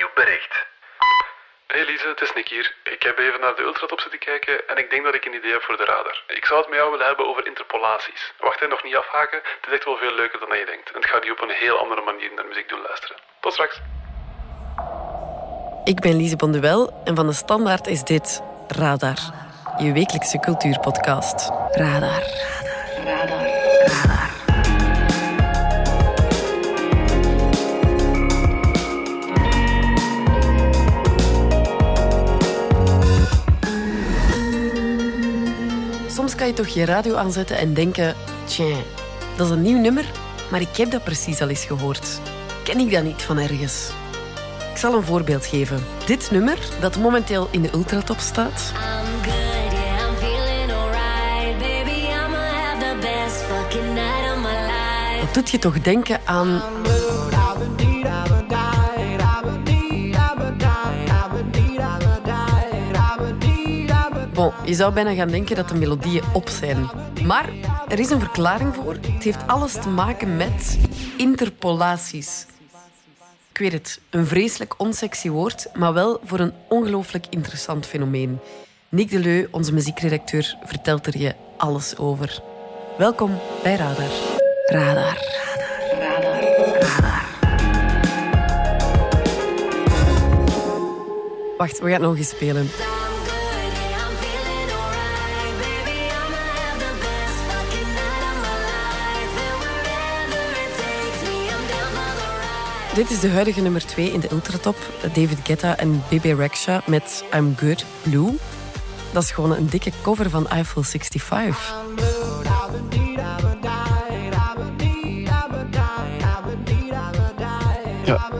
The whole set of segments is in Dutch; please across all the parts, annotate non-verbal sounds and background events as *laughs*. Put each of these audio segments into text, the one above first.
Nieuw bericht. Hey Lise, het is Nick hier. Ik heb even naar de ultratop zitten kijken en ik denk dat ik een idee heb voor de radar. Ik zou het met jou willen hebben over interpolaties. Wacht, hè, nog niet afhaken. Het is echt wel veel leuker dan je denkt. En het gaat je op een heel andere manier naar muziek doen luisteren. Tot straks. Ik ben Lise Bonduel en van de Standaard is dit Radar. Je wekelijkse cultuurpodcast. Radar. Radar. Kan je toch je radio aanzetten en denken... Tja, dat is een nieuw nummer, maar ik heb dat precies al eens gehoord. Ken ik dat niet van ergens? Ik zal een voorbeeld geven. Dit nummer, dat momenteel in de ultratop staat... Dat doet je toch denken aan... Bon, je zou bijna gaan denken dat de melodieën op zijn. Maar er is een verklaring voor. Het heeft alles te maken met interpolaties. Ik weet het, een vreselijk onsexy woord, maar wel voor een ongelooflijk interessant fenomeen. Nick Deleu, onze muziekredacteur, vertelt er je alles over. Welkom bij Radar. Radar. Radar. Radar. Radar. Wacht, we gaan nog eens spelen. Dit is de huidige nummer 2 in de ultratop. David Guetta en Bebe Rexha met I'm Good Blue. Dat is gewoon een dikke cover van Eiffel 65. Ja,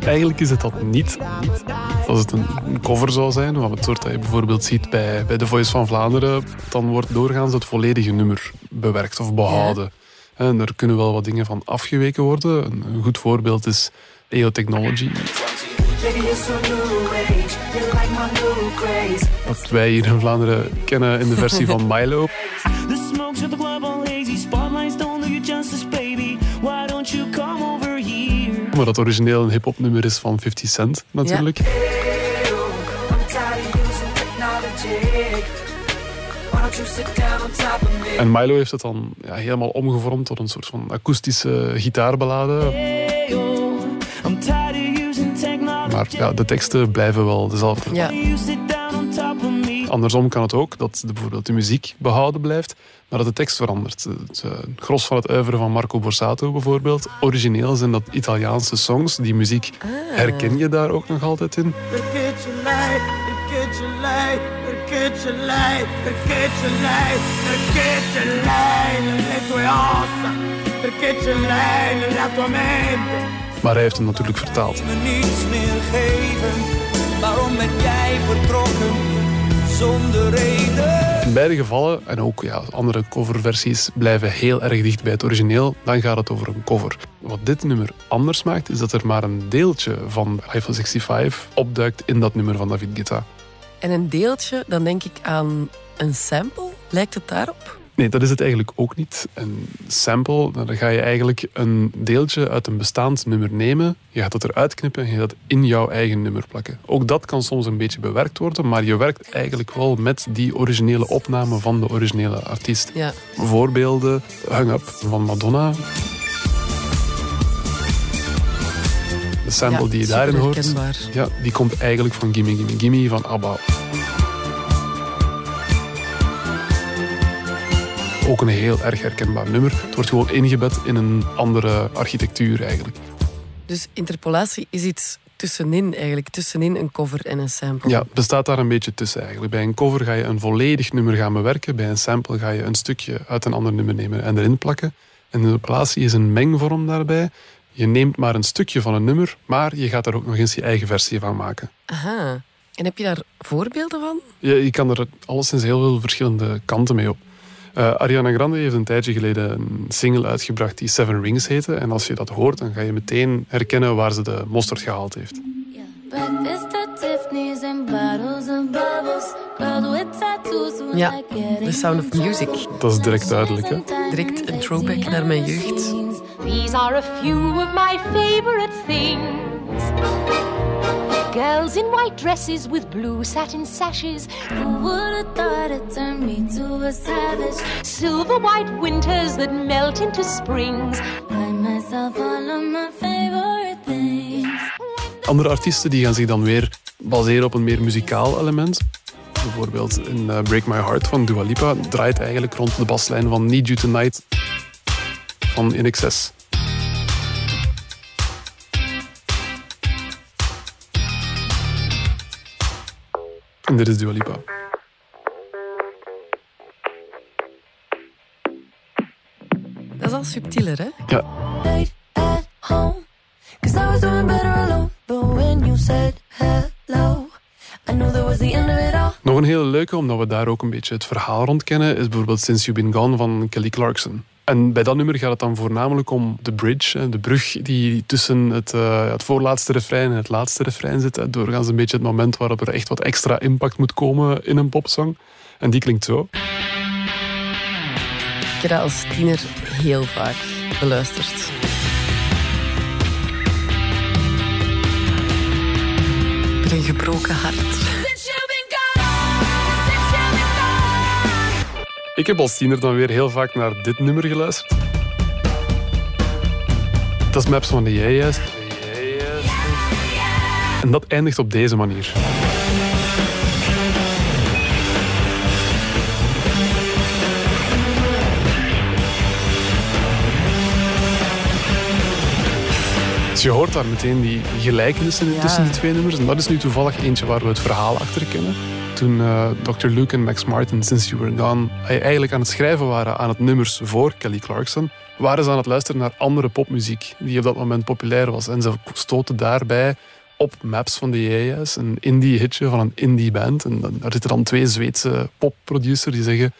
ja. Eigenlijk is het dat niet. niet. Als het een een cover zou zijn, van het soort dat je bijvoorbeeld ziet bij, bij The Voice van Vlaanderen, dan wordt doorgaans het volledige nummer bewerkt of behouden. En er kunnen wel wat dingen van afgeweken worden. Een, goed voorbeeld is EO Technology. Dat wij hier in Vlaanderen kennen in de versie van *laughs* Milo. Maar dat origineel een hip-hop nummer is van 50 Cent natuurlijk. En Milo heeft het dan ja, helemaal omgevormd tot een soort van akoestische gitaarballade. Maar ja, de teksten blijven wel dezelfde. Ja. Andersom kan het ook dat de, bijvoorbeeld de muziek behouden blijft, maar dat de tekst verandert. Het eh, gros van het uiveren van Marco Borsato bijvoorbeeld. Origineel zijn dat Italiaanse songs. Die muziek herken je daar ook nog altijd in. Ce l'hai, perché ce l'hai, perché ce l'hai nelle tue ossa, perché ce l'hai nella tua mente. Maar hij heeft hem natuurlijk vertaald. Me niets meer geven, waarom ben jij vertrokken zonder reden? In beide gevallen, en ook ja, andere coverversies, blijven heel erg dicht bij het origineel. Dan gaat het over een cover. Wat dit nummer anders maakt, is dat er maar een deeltje van Eiffel 65 opduikt in dat nummer van David Guetta. En een deeltje, dan denk ik aan een sample. Lijkt het daarop? Nee, dat is het eigenlijk ook niet. Een sample, nou, dan ga je eigenlijk een deeltje uit een bestaand nummer nemen. Je gaat dat eruit knippen en je gaat dat in jouw eigen nummer plakken. Ook dat kan soms een beetje bewerkt worden, maar je werkt eigenlijk wel met die originele opname van de originele artiest. Ja. Voorbeelden, Hung Up van Madonna. De sample Ja, die je daarin hoort, ja, die komt eigenlijk van Gimme Gimme Gimme van ABBA. Ook een heel erg herkenbaar nummer. Het wordt gewoon ingebed in een andere architectuur eigenlijk. Dus interpolatie is iets tussenin eigenlijk. Tussenin een cover en een sample. Ja, het bestaat daar een beetje tussen eigenlijk. Bij een cover ga je een volledig nummer gaan bewerken. Bij een sample ga je een stukje uit een ander nummer nemen en erin plakken. En interpolatie is een mengvorm daarbij. Je neemt maar een stukje van een nummer, maar je gaat daar ook nog eens je eigen versie van maken. Aha. En heb je daar voorbeelden van? Je, je kan er alleszins heel veel verschillende kanten mee op. Eh, Ariana Grande heeft een tijdje geleden een single uitgebracht die Seven Rings heette. En als je dat hoort, dan ga je meteen herkennen waar ze de mosterd gehaald heeft. Ja, The Sound of Music. Dat is direct duidelijk, hè? Direct een throwback naar mijn jeugd. These are a few of my favorite things. Girls in white dresses with blue satin sashes, Who would have thought it turned me to a savage? silver white winters that melt into springs. Buy myself all of my favorite things. Andere artiesten die gaan zich dan weer baseren op een meer muzikaal element. Bijvoorbeeld in eh, Break My Heart van Dua Lipa draait eigenlijk rond de baslijn van Need You Tonight van In Excess. En dit is Dua Lipa. Dat is al subtieler, hè? Ja, Stayed at home. Cause I was doing better alone. But when you said hello, I knew that was the end of it all. Nog een hele leuke, omdat we daar ook een beetje het verhaal rond kennen, is bijvoorbeeld Since You've Been Gone van Kelly Clarkson. En bij dat nummer gaat het dan voornamelijk om de bridge, de brug die tussen het, eh, het voorlaatste refrein en het laatste refrein zit. Doorgaans een beetje het moment waarop er echt wat extra impact moet komen in een popsong. En die klinkt zo. Ik heb dat als tiener heel vaak beluisterd. Met een gebroken hart. Ik heb als tiener dan weer heel vaak naar dit nummer geluisterd. Dat is Maps van de Yes. En dat eindigt op deze manier. Dus je hoort daar meteen die gelijkenissen Ja. tussen die twee nummers. En dat is nu toevallig eentje waar we het verhaal achter kennen. Toen eh, Dr. Luke en Max Martin, Since You Were Gone, eh, eigenlijk aan het schrijven waren aan het nummers voor Kelly Clarkson, waren ze aan het luisteren naar andere popmuziek die op dat moment populair was. En ze stoten daarbij op Maps van de Yes, een indie hitje van een indie band. En dan, daar zitten dan twee Zweedse popproducers die zeggen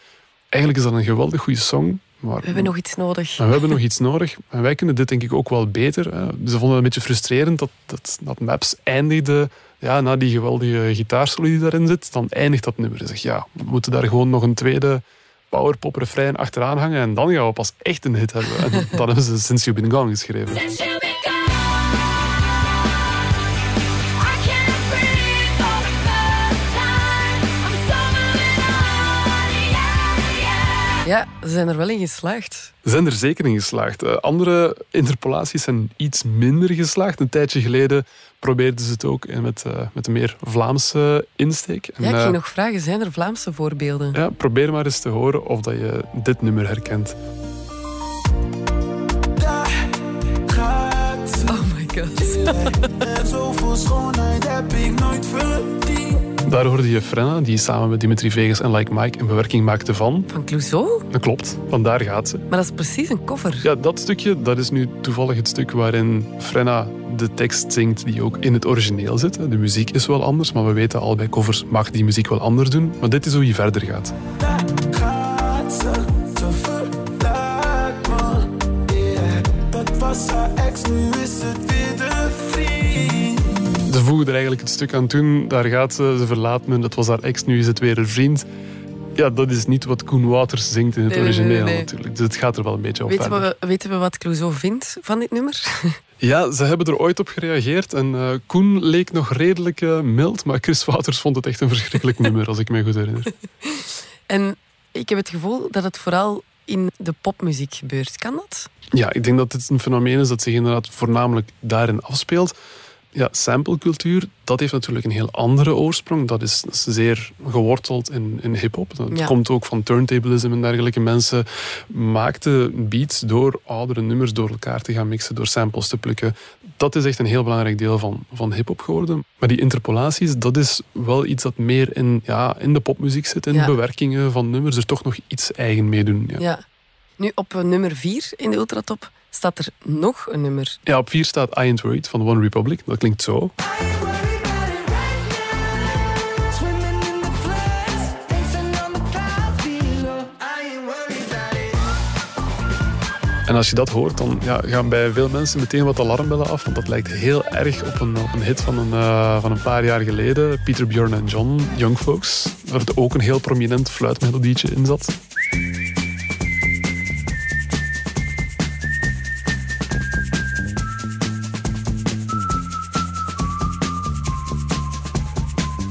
eigenlijk is dat een geweldig goede song, maar We hebben nog iets nodig. we hebben nog iets nodig. En wij kunnen dit denk ik ook wel beter. Hè. Ze vonden het een beetje frustrerend dat, dat, dat Maps eindigde ja, na die geweldige gitaarsolo die daarin zit. Dan eindigt dat nummer. Ze zegt, ja, we moeten daar gewoon nog een tweede powerpop refrein achteraan hangen. En dan gaan we pas echt een hit hebben. En dat hebben ze Since You've Been Gone geschreven. *laughs* Ja, ze zijn er wel in geslaagd. Ze zijn er zeker in geslaagd. Eh, andere interpolaties zijn iets minder geslaagd. Een tijdje geleden probeerden ze het ook en met, eh, met een meer Vlaamse insteek. En, Ja, ik eh, ging nog vragen, zijn er Vlaamse voorbeelden? ja, probeer maar eens te horen of dat je dit nummer herkent. Oh my god. *laughs* En zoveel schoonheid heb ik nooit verdiend. Daar hoorde je Frenna, die samen met Dimitri Vegas en Like Mike een bewerking maakte van. Van Clouseau? Dat klopt, vandaar gaat ze. Maar dat is precies een cover. Ja, dat stukje dat is nu toevallig het stuk waarin Frenna de tekst zingt die ook in het origineel zit. De muziek is wel anders, maar we weten al bij covers mag die muziek wel anders doen. Maar dit is hoe je verder gaat. Was haar ex, nu is het. Ze voegen er eigenlijk het stuk aan toe. Daar gaat ze, ze verlaat me, dat was haar ex, nu is het weer een vriend. Ja, dat is niet wat Koen Wouters zingt in het Nee, nee, nee, origineel nee. natuurlijk. Dus het gaat er wel een beetje op Weten we, weten we wat Clouseau vindt van dit nummer? *laughs* Ja, ze hebben er ooit op gereageerd. En eh, Koen leek nog redelijk eh, mild, maar Chris Wouters vond het echt een verschrikkelijk *laughs* nummer, als ik me goed herinner. En ik heb het gevoel dat het vooral in de popmuziek gebeurt. Kan dat? Ja, ik denk dat dit een fenomeen is dat zich inderdaad voornamelijk daarin afspeelt. Ja, samplecultuur, dat heeft natuurlijk een heel andere oorsprong. Dat is, zeer geworteld in, in hip-hop. Dat Ja. komt ook van turntablism en dergelijke. Mensen maakten beats door oudere nummers door elkaar te gaan mixen, door samples te plukken. Dat is echt een heel belangrijk deel van, van hip-hop geworden. Maar die interpolaties, dat is wel iets dat meer in, ja, in de popmuziek zit, in Ja. bewerkingen van nummers, er toch nog iets eigen mee doen. Ja. Ja. Nu, op nummer 4 in de Ultratop staat er nog een nummer. Ja, op vier staat I Ain't Worried van One Republic. Dat klinkt zo. En als je dat hoort, dan ja, gaan bij veel mensen meteen wat alarmbellen af. Want dat lijkt heel erg op een, een hit van een, eh, van een paar jaar geleden. Peter, Bjorn en John, Young Folks. Waar het ook een heel prominent fluitmelodietje in zat.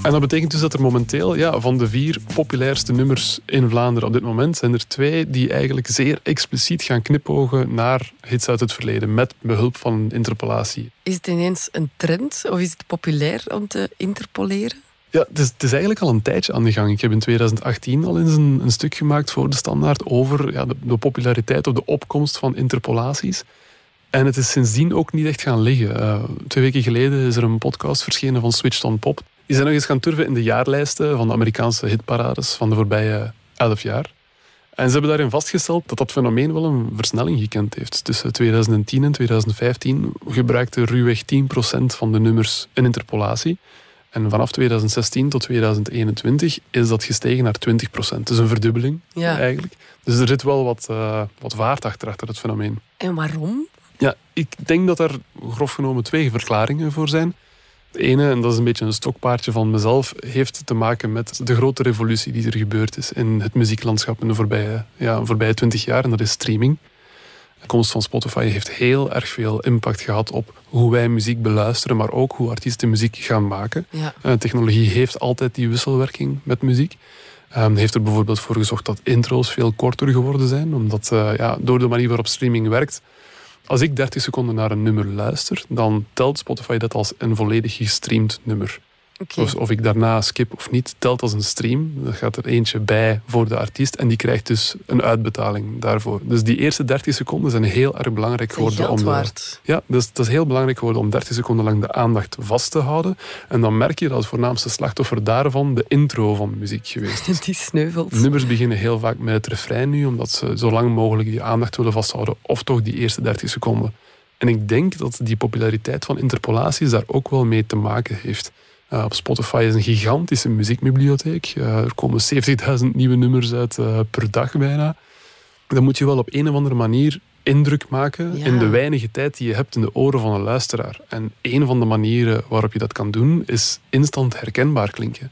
En dat betekent dus dat er momenteel ja, van de vier populairste nummers in Vlaanderen op dit moment zijn er twee die eigenlijk zeer expliciet gaan knipogen naar hits uit het verleden met behulp van een interpolatie. Is het ineens een trend of is het populair om te interpoleren? Ja, het is, het is eigenlijk al een tijdje aan de gang. Ik heb in 2018 al eens een, een stuk gemaakt voor de standaard over ja, de, de populariteit of de opkomst van interpolaties. En het is sindsdien ook niet echt gaan liggen. Eh, twee weken geleden is er een podcast verschenen van Switched on Pop. Die zijn nog eens gaan turven in de jaarlijsten van de Amerikaanse hitparades van de voorbije elf jaar. En ze hebben daarin vastgesteld dat dat fenomeen wel een versnelling gekend heeft. Tussen 2010 en 2015 gebruikte ruwweg 10% van de nummers een interpolatie. En vanaf 2016 tot 2021 is dat gestegen naar 20%. Dus een verdubbeling Ja. eigenlijk. Dus er zit wel wat, eh, wat vaart achter, achter het fenomeen. En waarom? Ja, ik denk dat er grof genomen twee verklaringen voor zijn. De ene, en dat is een beetje een stokpaardje van mezelf, heeft te maken met de grote revolutie die er gebeurd is in het muzieklandschap in de voorbije, ja, voorbije 20 jaar. En dat is streaming. De komst van Spotify heeft heel erg veel impact gehad op hoe wij muziek beluisteren, maar ook hoe artiesten muziek gaan maken. Ja. Eh, technologie heeft altijd die wisselwerking met muziek. Ehm, heeft er bijvoorbeeld voor gezorgd dat intro's veel korter geworden zijn, omdat eh, ja, door de manier waarop streaming werkt, als ik 30 seconden naar een nummer luister, dan telt Spotify dat als een volledig gestreamd nummer. Dus of ik daarna skip of niet, telt als een stream. Er gaat er eentje bij voor de artiest en die krijgt dus een uitbetaling daarvoor. Dus die eerste 30 seconden zijn heel erg belangrijk geworden. om de- waard. ja, dus dat is heel belangrijk geworden om 30 seconden lang de aandacht vast te houden. En dan merk je dat het voornaamste slachtoffer daarvan de intro van muziek geweest is. *laughs* Die sneuvelt. Nummers beginnen heel vaak met het refrein nu, omdat ze zo lang mogelijk die aandacht willen vasthouden, of toch die eerste 30 seconden. En ik denk dat die populariteit van interpolaties daar ook wel mee te maken heeft. Uh, op Spotify is een gigantische muziekbibliotheek. Uh, er komen 70.000 nieuwe nummers uit uh, per dag bijna. Dan moet je wel op een of andere manier indruk maken Ja. in de weinige tijd die je hebt in de oren van een luisteraar. En een van de manieren waarop je dat kan doen, is instant herkenbaar klinken.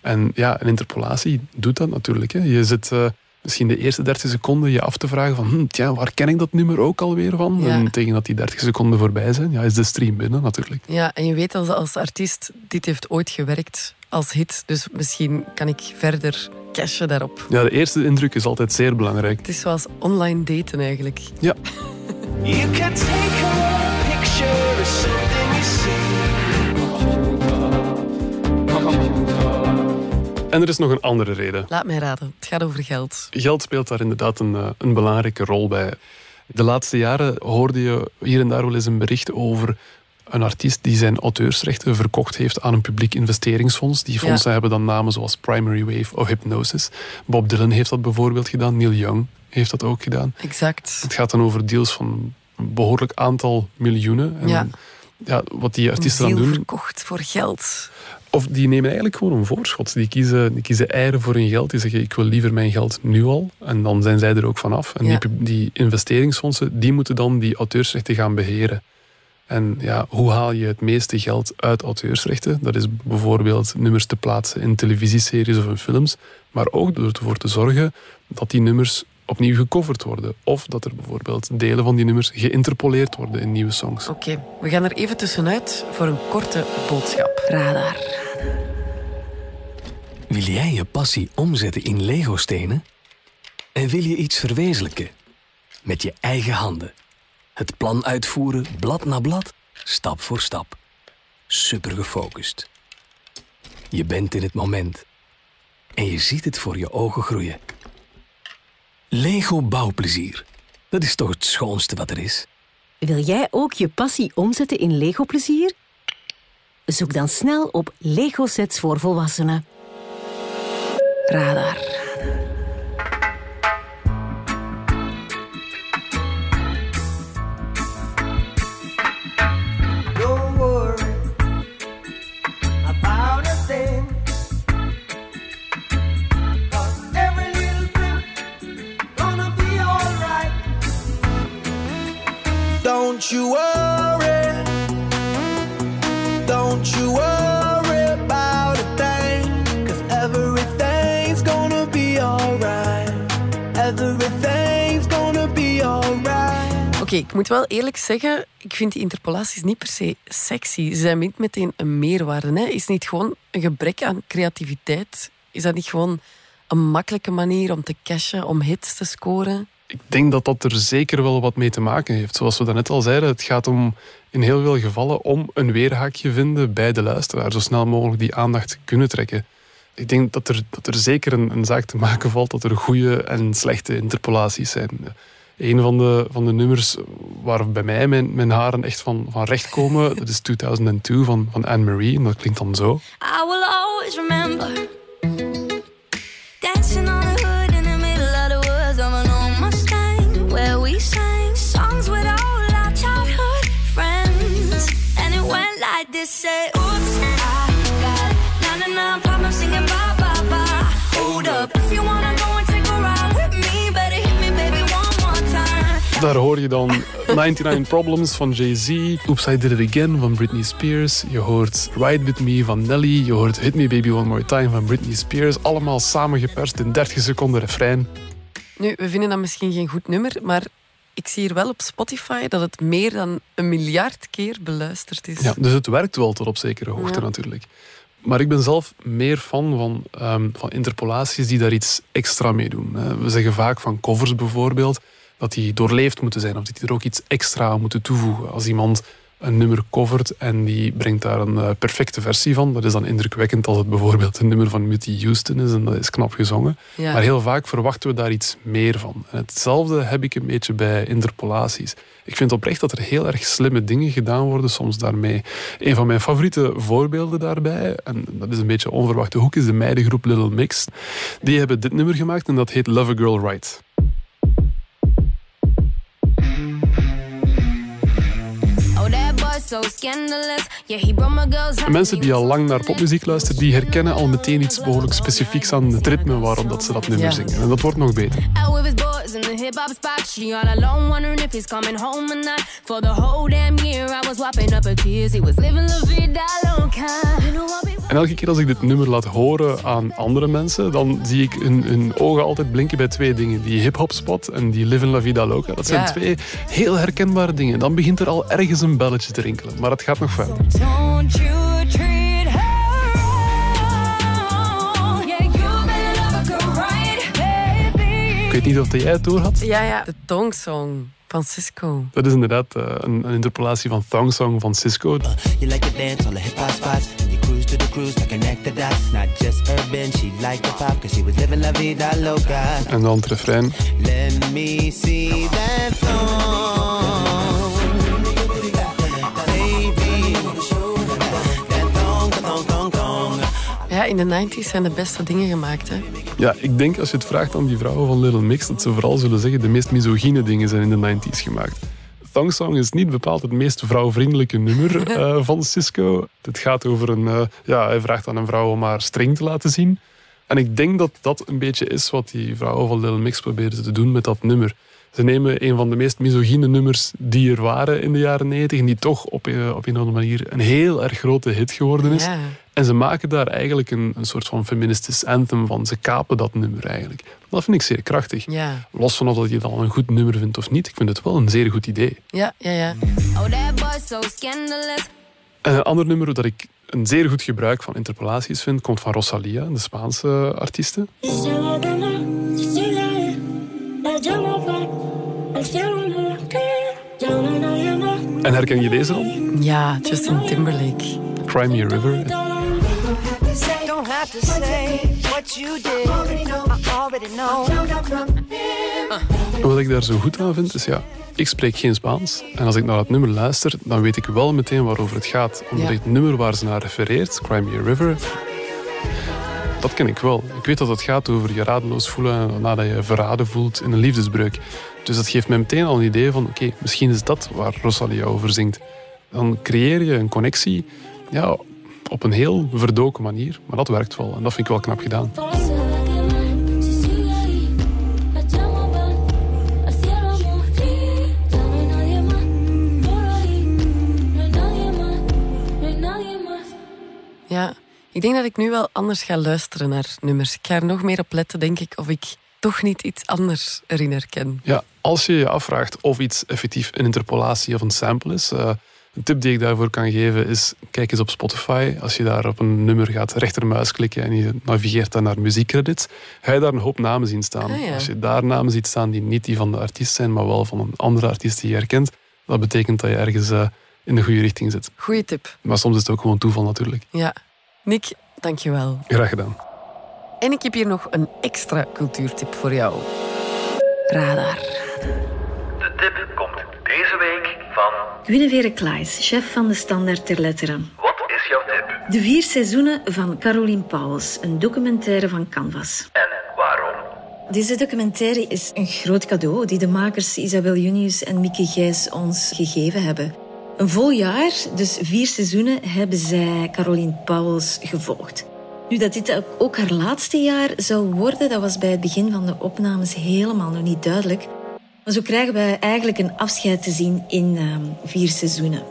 En ja, een interpolatie doet dat natuurlijk. Hè. Je zit eh, misschien de eerste 30 seconden je af te vragen van, hm, tja, waar ken ik dat nummer ook alweer van? Ja. En tegen dat die 30 seconden voorbij zijn, ja, is de stream binnen natuurlijk. Ja, en je weet als, als artiest, dit heeft ooit gewerkt als hit. Dus misschien kan ik verder cashen daarop. Ja, de eerste indruk is altijd zeer belangrijk. Het is zoals online daten eigenlijk. Ja, *laughs* You can take en er is nog een andere reden. Laat mij raden, het gaat over geld. Geld speelt daar inderdaad een, eh, een belangrijke rol bij. De laatste jaren hoorde je hier en daar wel eens een bericht over een artiest die zijn auteursrechten verkocht heeft aan een publiek investeringsfonds. Die fondsen Ja. hebben dan namen zoals Primary Wave of Hypnosis. Bob Dylan heeft dat bijvoorbeeld gedaan. Neil Young heeft dat ook gedaan. Exact. Het gaat dan over deals van een behoorlijk aantal miljoenen. En Ja. ja, wat die artiesten dan doen, verkocht voor geld. Of die nemen eigenlijk gewoon een voorschot. Die kiezen, die kiezen eieren voor hun geld. Die zeggen, ik wil liever mijn geld nu al. En dan zijn zij er ook vanaf. En Ja. die, die investeringsfondsen, die moeten dan die auteursrechten gaan beheren. En ja, hoe haal je het meeste geld uit auteursrechten? Dat is bijvoorbeeld nummers te plaatsen in televisieseries of in films. Maar ook door ervoor te zorgen dat die nummers opnieuw gecoverd worden. Of dat er bijvoorbeeld delen van die nummers geïnterpoleerd worden in nieuwe songs. Oké, we gaan er even tussenuit voor een korte boodschap. Radar. Wil jij je passie omzetten in Lego-stenen? En wil je iets verwezenlijken? Met je eigen handen. Het plan uitvoeren, blad na blad, stap voor stap. Super gefocust. Je bent in het moment. En je ziet het voor je ogen groeien. Lego bouwplezier. Dat is toch het schoonste wat er is? Wil jij ook je passie omzetten in Lego-plezier? Zoek dan snel op Lego-sets voor volwassenen. Radar. Don't you worry. Don't you worry about a thing. 'Cause everything's gonna be alright. Everything's gonna be alright. Oké, ik moet wel eerlijk zeggen, ik vind die interpolaties niet per se sexy. Ze zijn niet meteen een meerwaarde. Hè. Is niet gewoon een gebrek aan creativiteit? Is dat niet gewoon een makkelijke manier om te cashen, om hits te scoren? Ik denk dat dat er zeker wel wat mee te maken heeft. Zoals we daarnet al zeiden, het gaat om in heel veel gevallen om een weerhaakje vinden bij de luisteraar. Zo snel mogelijk die aandacht kunnen trekken. Ik denk dat er, dat er zeker een, een zaak te maken valt dat er goede en slechte interpolaties zijn. Een van de, van de nummers waar bij mij mijn, mijn haren echt van, van recht komen, dat is *laughs* 2002 van, van Anne-Marie. En dat klinkt dan zo. I will always remember say, Oops, I got na na na problems singing bye bye bye. Hold up, if you wanna go and take a ride with me, better hit me, baby, one more time. Daar hoor je dan 99 Problems van Jay-Z, Oops I Did It Again van Britney Spears. Je hoort Ride With Me van Nelly. Je hoort Hit Me Baby One More Time van Britney Spears. Allemaal samengeperst in 30 seconden refrein. Nu, we vinden dat misschien geen goed nummer, maar ik zie hier wel op Spotify dat het meer dan een miljard keer beluisterd is. Ja, dus het werkt wel tot op zekere hoogte Ja. natuurlijk. Maar ik ben zelf meer fan van, ehm, van interpolaties die daar iets extra mee doen. We zeggen vaak van covers bijvoorbeeld dat die doorleefd moeten zijn of dat die er ook iets extra moeten toevoegen. Als iemand een nummer covert en die brengt daar een eh, perfecte versie van, dat is dan indrukwekkend als het bijvoorbeeld een nummer van Whitney Houston is en dat is knap gezongen. Ja. Maar heel vaak verwachten we daar iets meer van. En hetzelfde heb ik een beetje bij interpolaties. Ik vind oprecht dat er heel erg slimme dingen gedaan worden soms daarmee. Een van mijn favoriete voorbeelden daarbij, en dat is een beetje onverwachte hoek, is de meidengroep Little Mix. Die hebben dit nummer gemaakt en dat heet Love a Girl Right. Mensen die al lang naar popmuziek luisteren, die herkennen al meteen iets behoorlijk specifieks aan het ritme waarop dat ze dat nummer zingen. En dat wordt nog beter. Hip hop spot. She all alone, wondering if he's coming home or not. For the whole damn year, I was wiping up her tears. He was living la vida loca. En elke keer als ik dit nummer laat horen aan andere mensen, dan zie ik hun, hun ogen altijd blinken bij twee dingen. Die hip-hop spot en die Live in La Vida Loca. Dat zijn Ja. twee heel herkenbare dingen. Dan begint er al ergens een belletje te rinkelen. Maar het gaat nog verder. Don't Ik weet niet of jij het door had. Ja, ja. De Tong Song van Cisco. Dat is inderdaad eh, een, een interpolatie van Thong Song van Cisco. You like to dance on the hip hop spots. You cruise to the cruise to connect the dots. Not just urban, she liked the pop cause she was living la vida loca. En dan het refrein. Let me see that thong. Ja, in de 90s zijn de beste dingen gemaakt. Hè. Ja, ik denk als je het vraagt aan die vrouwen van Little Mix, dat ze vooral zullen zeggen de meest misogyne dingen zijn in de 90s gemaakt. Thong Song is niet bepaald het meest vrouwvriendelijke nummer *laughs* eh, van Cisco. Het gaat over een... eh, ja, hij vraagt aan een vrouw om haar string te laten zien. En ik denk dat dat een beetje is wat die vrouwen van Little Mix proberen te doen met dat nummer. Ze nemen een van de meest misogyne nummers die er waren in de jaren 90 en die toch op een, op een of andere manier een heel erg grote hit geworden is. Ja. En ze maken daar eigenlijk een, een soort van feministisch anthem van. Ze kapen dat nummer eigenlijk. Dat vind ik zeer krachtig. Ja, Los van of dat je het al een goed nummer vindt of niet, ik vind het wel een zeer goed idee. ja, ja. ja. Oh, that boy's so scandalous. En een ander nummer dat ik een zeer goed gebruik van interpolaties vind, komt van Rosalia, de Spaanse artieste. En herken je deze dan? Ja, Justin Timberlake. Cry Me a River. Don't have to say what you did. I already know. En wat ik daar zo goed aan vind, is ja, ik spreek geen Spaans. En als ik naar het nummer luister, dan weet ik wel meteen waarover het gaat. Omdat Ja. het nummer waar ze naar refereert, Cry Me a River, dat ken ik wel. Ik weet dat het gaat over je radeloos voelen nadat je verraden voelt in een liefdesbreuk. Dus dat geeft mij meteen al een idee van, oké, misschien is dat waar Rosalia over zingt. Dan creëer je een connectie ja, op een heel verdoken manier. Maar dat werkt wel en dat vind ik wel knap gedaan. Ik denk dat ik nu wel anders ga luisteren naar nummers. Ik ga er nog meer op letten, denk ik, of ik toch niet iets anders erin herken. Ja, als je je afvraagt of iets effectief een interpolatie of een sample is, uh, een tip die ik daarvoor kan geven is, kijk eens op Spotify. Als je daar op een nummer gaat rechtermuis klikken en je navigeert dan naar muziekcredits, ga je daar een hoop namen zien staan. Ah, ja. Als je daar namen ziet staan die niet die van de artiest zijn, maar wel van een andere artiest die je herkent, dat betekent dat je ergens uh, in de goede richting zit. Goeie tip. Maar soms is het ook gewoon toeval natuurlijk. Ja. Nick, dankjewel. Graag gedaan. En ik heb hier nog een extra cultuurtip voor jou. Radar. De tip komt deze week van... Guinevere Klaes, chef van de Standaard ter Letteren. Wat is jouw tip? De vier seizoenen van Caroline Pauwels, een documentaire van Canvas. En waarom? Deze documentaire is een groot cadeau die de makers Isabel Junius en Mieke Gijs ons gegeven hebben. Een vol jaar, dus vier seizoenen, hebben zij Caroline Pauwels gevolgd. Nu, dat dit ook haar laatste jaar zou worden, dat was bij het begin van de opnames helemaal nog niet duidelijk. Maar zo krijgen we eigenlijk een afscheid te zien in uh, vier seizoenen.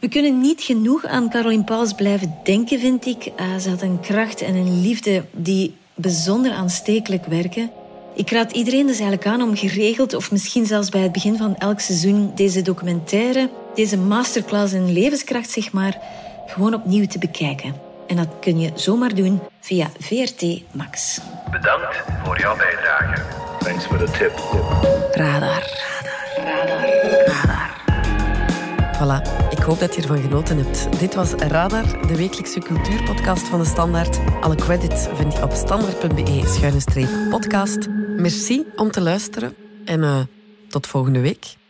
We kunnen niet genoeg aan Caroline Pauls blijven denken, vind ik. Uh, ze had een kracht en een liefde die bijzonder aanstekelijk werken. Ik raad iedereen dus eigenlijk aan om geregeld, of misschien zelfs bij het begin van elk seizoen, deze documentaire, deze masterclass in levenskracht, zeg maar, gewoon opnieuw te bekijken. En dat kun je zomaar doen via VRT Max. Bedankt voor jouw bijdrage. Thanks for the tip. Radar. Radar. Radar. Voilà, ik hoop dat je ervan genoten hebt. Dit was Radar, de wekelijkse cultuurpodcast van de Standaard. Alle credits vind je op standaard.be-podcast. Merci om te luisteren en uh, tot volgende week.